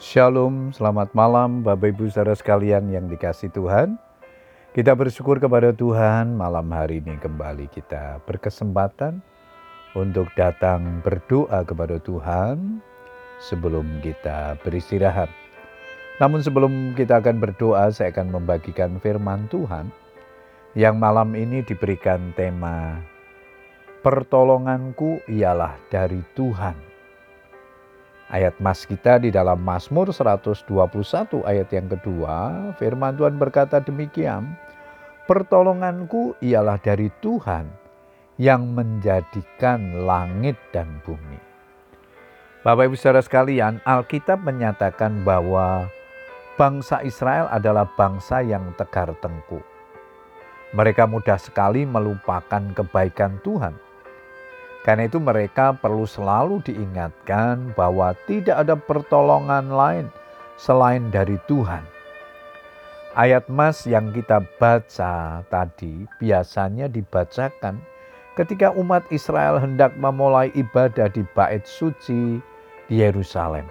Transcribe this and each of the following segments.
Shalom, selamat malam Bapak Ibu saudara sekalian yang dikasih Tuhan. Kita bersyukur kepada Tuhan malam hari ini kembali kita berkesempatan untuk datang berdoa kepada Tuhan sebelum kita beristirahat. Namun sebelum kita akan berdoa, saya akan membagikan firman Tuhan yang malam ini diberikan tema Pertolonganku ialah dari Tuhan Ayat mas kita di dalam Mazmur 121 ayat yang kedua, firman Tuhan berkata demikian, Pertolonganku ialah dari Tuhan yang menjadikan langit dan bumi. Bapak Ibu Saudara sekalian, Alkitab menyatakan bahwa bangsa Israel adalah bangsa yang tegar tengkuk. Mereka mudah sekali melupakan kebaikan Tuhan karena itu mereka perlu selalu diingatkan bahwa tidak ada pertolongan lain selain dari Tuhan. Ayat mas yang kita baca tadi biasanya dibacakan ketika umat Israel hendak memulai ibadah di bait suci di Yerusalem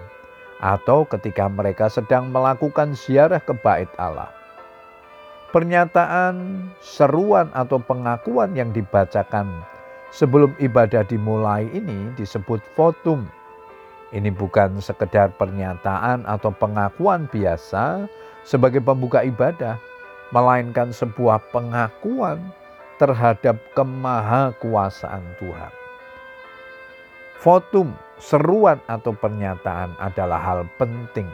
atau ketika mereka sedang melakukan ziarah ke bait Allah. Pernyataan, seruan atau pengakuan yang dibacakan sebelum ibadah dimulai ini disebut votum. Ini bukan sekedar pernyataan atau pengakuan biasa sebagai pembuka ibadah, melainkan sebuah pengakuan terhadap kemahakuasaan Tuhan. Votum, seruan atau pernyataan adalah hal penting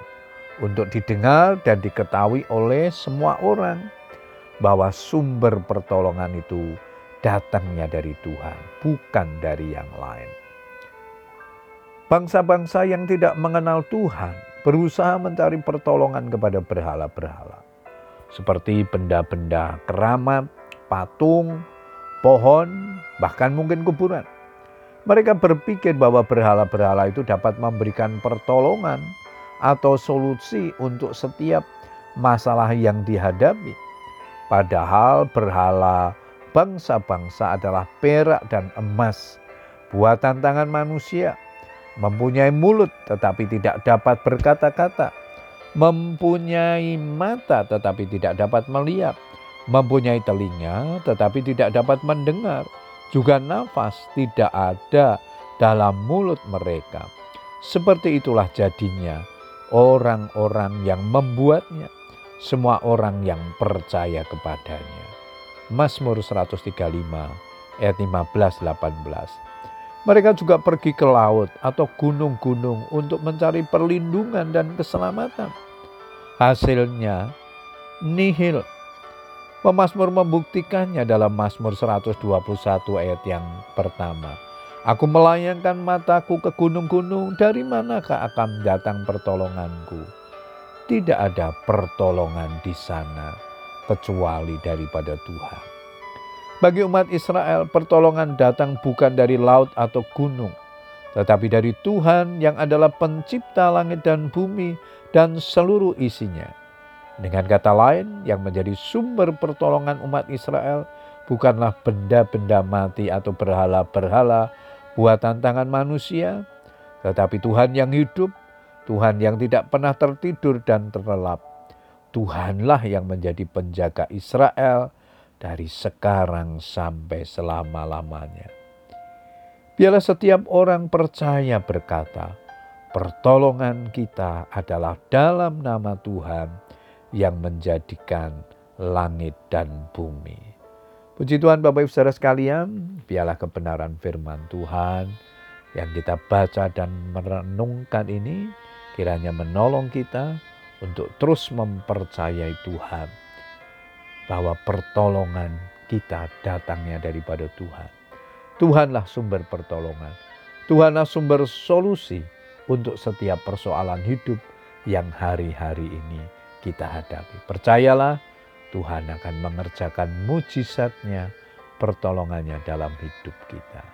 untuk didengar dan diketahui oleh semua orang bahwa sumber pertolongan itu datangnya dari Tuhan, bukan dari yang lain. Bangsa-bangsa yang tidak mengenal Tuhan berusaha mencari pertolongan kepada berhala-berhala, seperti benda-benda keramat, patung, pohon, bahkan mungkin kuburan. Mereka berpikir bahwa berhala-berhala itu dapat memberikan pertolongan atau solusi untuk setiap masalah yang dihadapi. Padahal berhala bangsa-bangsa adalah perak dan emas, buatan tangan manusia, mempunyai mulut tetapi tidak dapat berkata-kata, mempunyai mata tetapi tidak dapat melihat, mempunyai telinga tetapi tidak dapat mendengar, juga nafas tidak ada dalam mulut mereka. Seperti itulah jadinya orang-orang yang membuatnya, semua orang yang percaya kepadanya. Mazmur 135 ayat 15 18. Mereka juga pergi ke laut atau gunung-gunung untuk mencari perlindungan dan keselamatan. Hasilnya nihil. Pemasmur membuktikannya dalam Mazmur 121 ayat yang pertama. Aku melayangkan mataku ke gunung-gunung, dari manakah akan datang pertolonganku? Tidak ada pertolongan di sana kecuali daripada Tuhan. Bagi umat Israel, pertolongan datang bukan dari laut atau gunung, tetapi dari Tuhan yang adalah pencipta langit dan bumi dan seluruh isinya. Dengan kata lain, yang menjadi sumber pertolongan umat Israel bukanlah benda-benda mati atau berhala-berhala buatan tangan manusia, tetapi Tuhan yang hidup, Tuhan yang tidak pernah tertidur dan terlelap, Tuhanlah yang menjadi penjaga Israel dari sekarang sampai selama-lamanya. Biarlah setiap orang percaya berkata, pertolongan kita adalah dalam nama Tuhan yang menjadikan langit dan bumi. Puji Tuhan Bapak Ibu Saudara sekalian, biarlah kebenaran firman Tuhan yang kita baca dan merenungkan ini kiranya menolong kita untuk terus mempercayai Tuhan bahwa pertolongan kita datangnya daripada Tuhan. Tuhanlah sumber pertolongan. Tuhanlah sumber solusi untuk setiap persoalan hidup yang hari-hari ini kita hadapi. Percayalah Tuhan akan mengerjakan mujizatnya, pertolongannya dalam hidup kita.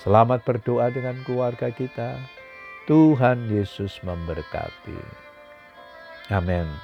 Selamat berdoa dengan keluarga kita. Tuhan Yesus memberkati. Amen.